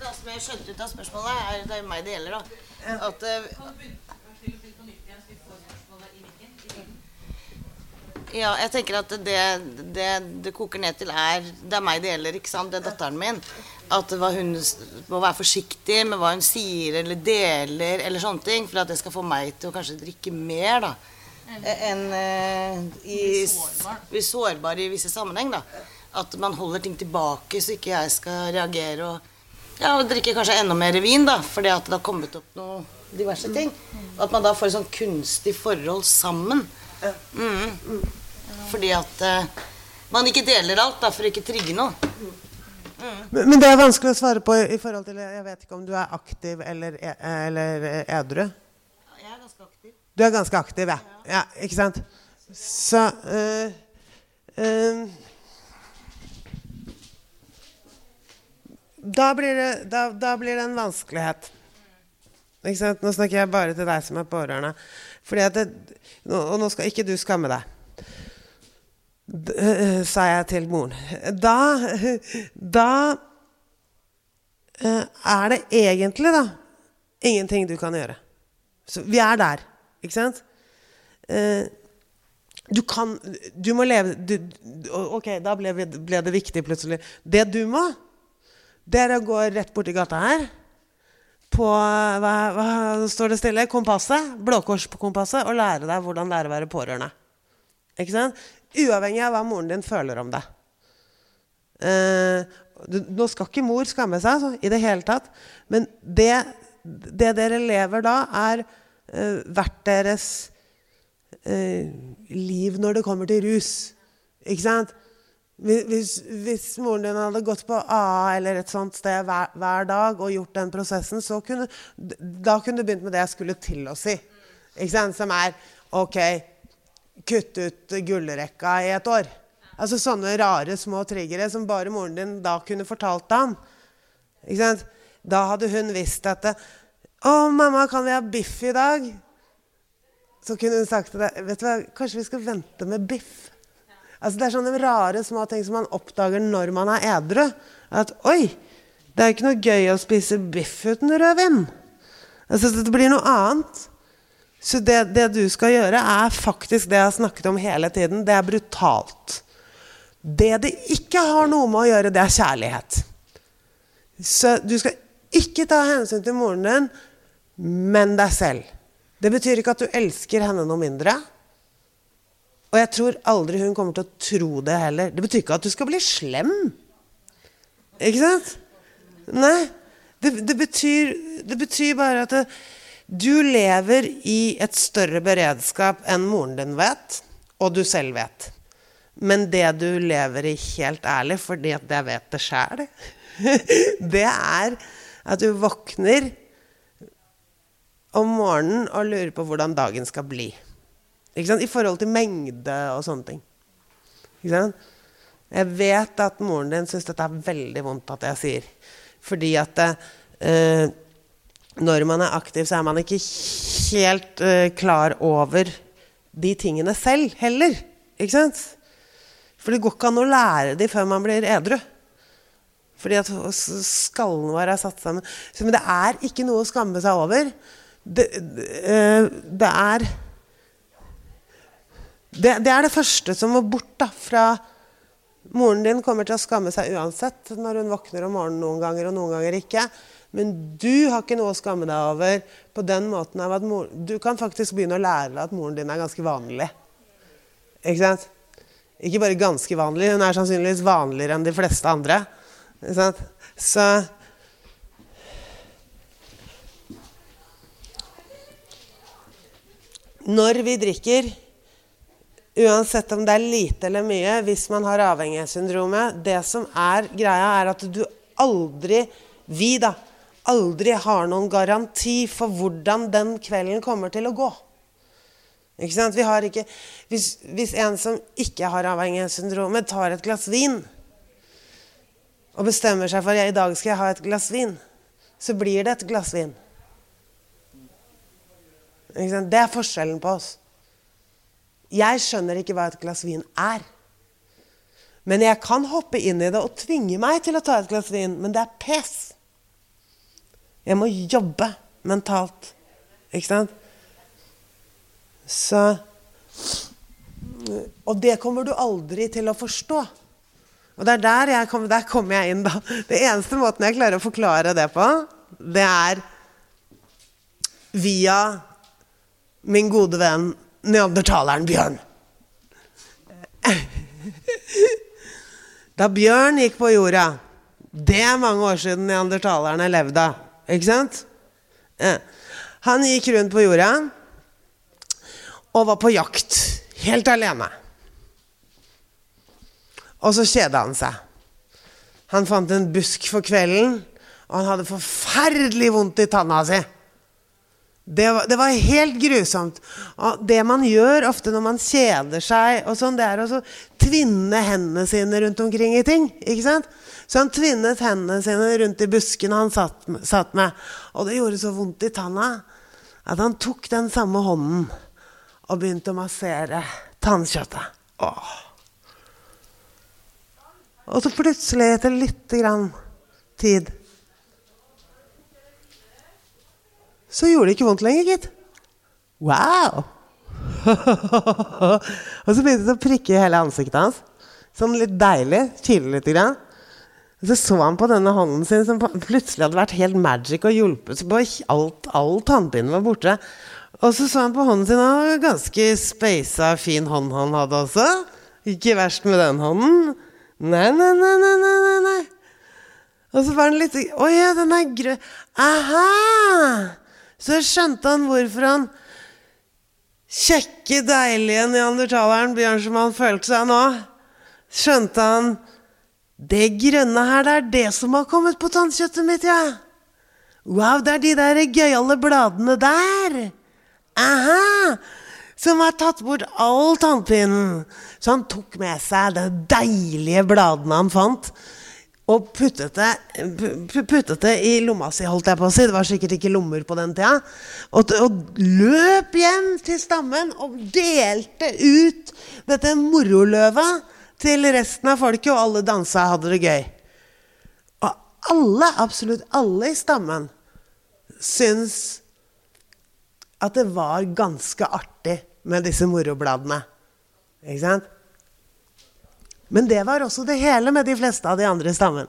da, som jeg skjønte ut av spørsmålet, er det meg det gjelder, da. At, ja, jeg tenker at det, det, det, koker ned til er Det er meg det gjelder, ikke sant? Det er datteren min. At hun må være forsiktig med hva hun sier eller deler eller sånne ting. For at det skal få meg til å kanskje drikke mer, da. Enn uh, i Bli sårbar i visse sammenheng, da. At man holder ting tilbake så ikke jeg skal reagere og ja, og drikke kanskje enda mer vin, da, fordi at det har kommet opp noe diverse ting. Og at man da får et sånn kunstig forhold sammen. Mm. Fordi at uh, man ikke deler alt da, for å ikke trigge noe. Mm. Men, men, det er vanskelig å svare på i forhold til Jeg vet ikke om du er aktiv eller, e, eller edru? Jeg er ganske aktiv. Du er ganske aktiv, ja. ja ikke sant? Så uh, uh, da blir, det, da, da blir det en vanskelighet. Nå snakker jeg bare til deg som er pårørende. Fordi at det, og nå skal ikke du skamme deg, sa jeg til moren. Da, da uh, er det egentlig, da, ingenting du kan gjøre. Så vi er der, ikke sant? Uh, du kan Du må leve du, Ok, da ble, ble det viktig plutselig. Det du må, det er å gå rett borti gata her. På hva, hva står det stille? Kompasset. Blåkors på kompasset. Og lære deg hvordan det er å være pårørende. Ikke sant? Uavhengig av hva moren din føler om det. Eh, nå skal ikke mor skamme seg så, i det hele tatt. Men det, det dere lever da, er eh, hvert deres eh, liv når det kommer til rus. Ikke sant? Hvis, hvis, moren din hadde gått på AA eller et sånt sted hver, hver, dag og gjort den prosessen, kunne, da kunne du begynt med det jeg skulle til å si. Som er OK, kutt ut gullrekka i et år. Altså Sånne rare små triggere som bare moren din da kunne fortalt ham. Ikke sant? Da hadde hun visst at 'Å, mamma, kan vi ha biff i dag?' Så kunne hun sagt til deg, 'Vet du hva, kanskje vi skal vente med biff?' Altså, det er sånne rare små ting som man oppdager når man er edru. At oi, det er ikke noe gøy å spise biff uten rødvin. Altså, det blir noe annet. Så det, det, du skal gjøre, er faktisk det jeg har snakket om hele tiden. Det er brutalt. Det det ikke har noe med å gjøre, det er kjærlighet. Så du skal ikke ta hensyn til moren din, men deg selv. Det betyr ikke at du elsker henne noe mindre. Og jeg tror aldri hun kommer til å tro det heller. Det betyr ikke at du skal bli slem. Ikke sant? Nei. Det, det, betyr, det betyr, bare at det, du lever i et større beredskap enn moren din vet, og du selv vet. Men det du lever i helt ærlig, fordi at jeg vet det sjæl, (laughs) det er at du våkner om morgenen og lurer på hvordan dagen skal bli. I forhold til mengde og sånne ting. Jeg vet at moren din syns dette er veldig vondt at jeg sier. Fordi at eh, når man er aktiv, så er man ikke helt uh, klar over de tingene selv heller. Ikke sant? For det går ikke an å lære de før man blir edru. Fordi at skallen vår er satt sammen. Så, men det er ikke noe å skamme seg over. Det, det, uh, det er det, det, er det første som må bort da, fra Moren din kommer til å skamme seg uansett når hun våkner om morgenen noen ganger og noen ganger ikke. Men du har ikke noe å skamme deg over på den måten av at mor, du kan faktisk begynne å lære deg at moren din er ganske vanlig. Ikke sant? Ikke bare ganske vanlig, hun er sannsynligvis vanligere enn de fleste andre. Ikke sant? Så Når vi drikker, uansett om det er lite eller mye, hvis man har avhengighetssyndromet Det som er greia, er at du aldri Vi, da. Aldri har noen garanti for hvordan den kvelden kommer til å gå. Ikke sant? Vi har ikke, hvis, hvis en som ikke har avhengighetssyndromet, tar et glass vin og bestemmer seg for at i dag skal jeg ha et glass vin, så blir det et glass vin. Ikke sant? Det er forskjellen på oss. Jeg skjønner ikke hva et glass vin er. Men jeg kan hoppe inn i det og tvinge meg til å ta et glass vin. Men det er pes. Jeg må jobbe mentalt. Ikke sant? Så Og det kommer du aldri til å forstå. Og det er der, jeg kommer jeg inn, da. Det eneste måten jeg klarer å forklare det på, det er via min gode venn neandertaleren Bjørn. Da Bjørn gikk på jorda Det er mange år siden neandertalerne levde. Ikke sant? Han gikk rundt på jorda og var på jakt helt alene. Og så kjeda han seg. Han fant en busk for kvelden, og han hadde forferdelig vondt i tanna si. Det var, det var, helt grusomt. Og det man gjør ofte når man kjeder seg, og sånn, det er å tvinne hendene sine rundt omkring i ting. ikke sant? Så han tvinnet hendene sine rundt i buskene han satt, satt med. Og det gjorde så vondt i tanna at han tok den samme hånden og begynte å massere tannkjøttet. Åh. Og så plutselig, etter lite grann tid Så gjorde det ikke vondt lenger, gitt. Wow! (laughs) og så begynte det å prikke i hele ansiktet hans. Sånn litt deilig. Kile litt. Grann. Så så han på denne hånden sin som plutselig hadde vært helt magic og hjulpet på alt. All tannpinnen var borte. Og så så han på hånden sin, og ganske speisa, fin hånd han hadde også. Ikke verst med den hånden. Nei, nei, nei, nei, nei, nei. Og så var den litt Å ja, den er grønn. Aha! Så skjønte han hvorfor han kjekke, deilige neandertaleren Bjørn som han følte seg nå, skjønte han Det grønne her, det er det som har kommet på tannkjøttet mitt, ja. Wow, det er de der gøyale bladene der. Aha! Som har tatt bort all tannpinen. Så han tok med seg de deilige bladene han fant og puttet det, puttet det, i lomma si, holdt jeg på å si. Det var sikkert ikke lommer på den tida. Og, og løp hjem til stammen og delte ut dette moroløvet til resten av folket, og alle dansa og hadde det gøy. Og alle, absolutt alle i stammen, syns at det var ganske artig med disse morobladene. Ikke sant? Men det var også det hele med de fleste av de andre i stammen.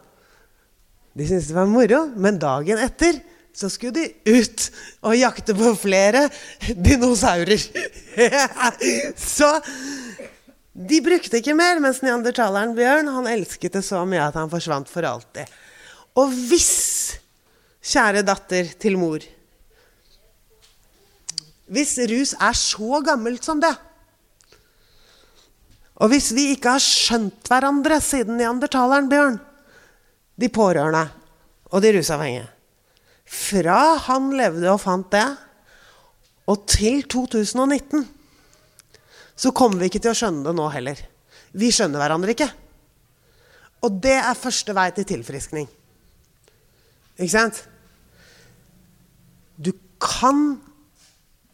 De syntes det var moro, men dagen etter så skulle de ut og jakte på flere dinosaurer. (laughs) så de brukte ikke mer, mens neandertaleren Bjørn han elsket det så mye at han forsvant for alltid. Og hvis, kjære datter til mor Hvis rus er så gammelt som det, og hvis vi ikke har skjønt hverandre siden neandertaleren, Bjørn, de pårørende og de rusavhengige Fra han levde og fant det, og til 2019, så kommer vi ikke til å skjønne det nå heller. Vi skjønner hverandre ikke. Og det er første vei til tilfriskning. Ikke sant? Du kan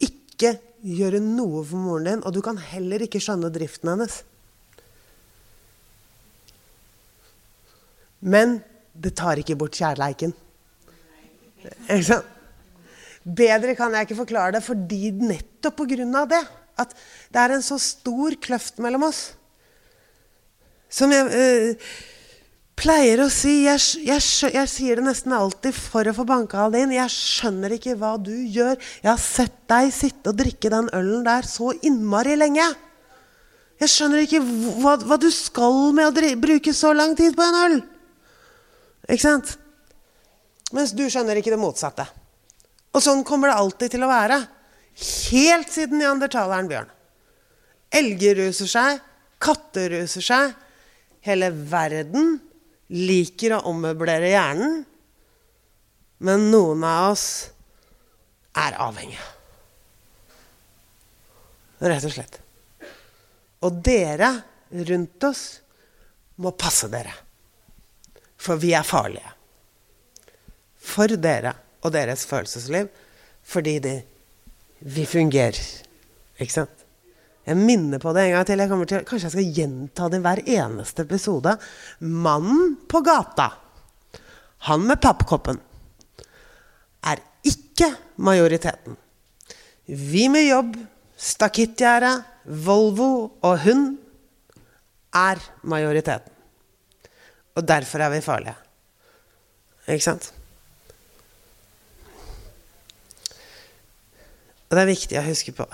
ikke gjøre noe for moren din, og du kan heller ikke skjønne driften hennes. Men det tar ikke bort kjærleiken. Ikke sant? Bedre kan jeg ikke forklare det, fordi nettopp pga. det. At det er en så stor kløft mellom oss. Som jeg eh, pleier å si jeg, jeg, jeg sier det nesten alltid for å få banka det inn. Jeg skjønner ikke hva du gjør. Jeg har sett deg sitte og drikke den ølen der så innmari lenge. Jeg skjønner ikke hva, hva du skal med å dri bruke så lang tid på en øl. Ikke sant? Mens du skjønner ikke det motsatte. Og sånn kommer det alltid til å være. Helt siden neandertaleren Bjørn. Elger ruser seg, katter ruser seg. Hele verden liker å ommøblere hjernen. Men noen av oss er avhengige. Rett og slett. Og dere rundt oss må passe dere. For vi er farlige. For dere og deres følelsesliv. Fordi det, vi fungerer. Ikke sant? Jeg minner på det en gang til. Jeg til. Kanskje jeg skal gjenta det i hver eneste episode. Mannen på gata, han med pappkoppen, er ikke majoriteten. Vi med jobb, stakittgjerde, Volvo og hund er majoriteten. Og derfor er vi farlige. Ikke sant? Og det er viktig å huske på.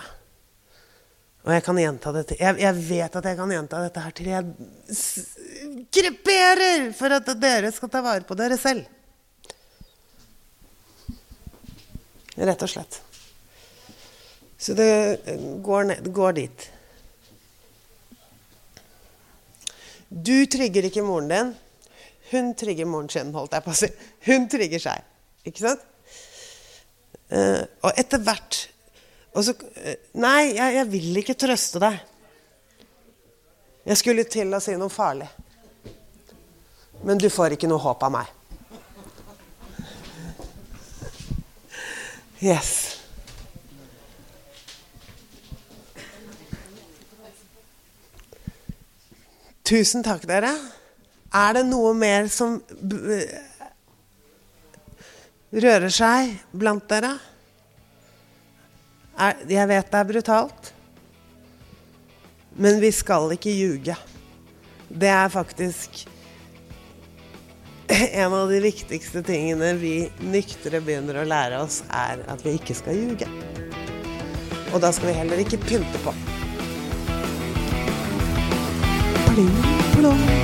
Og jeg kan gjenta dette. jeg, jeg vet at jeg kan gjenta dette her til jeg kreperer for at dere skal ta vare på dere selv. Rett og slett. Så det går, ned, går dit. Du trigger ikke moren din. Hun trigger moren sin, holdt jeg på å si. Hun trigger seg. Ikke sant? Eh, og etter hvert og så, eh, Nei, jeg, jeg vil ikke trøste deg. Jeg skulle til å si noe farlig. Men du får ikke noe håp av meg. Yes. Tusen takk, dere. Er det noe mer som rører seg blant dere? Er, jeg vet det er brutalt, men vi skal ikke ljuge. Det er faktisk (laughs) en av de viktigste tingene vi nyktre begynner å lære oss, er at vi ikke skal ljuge. Og da skal vi heller ikke pynte på. Pling, plong.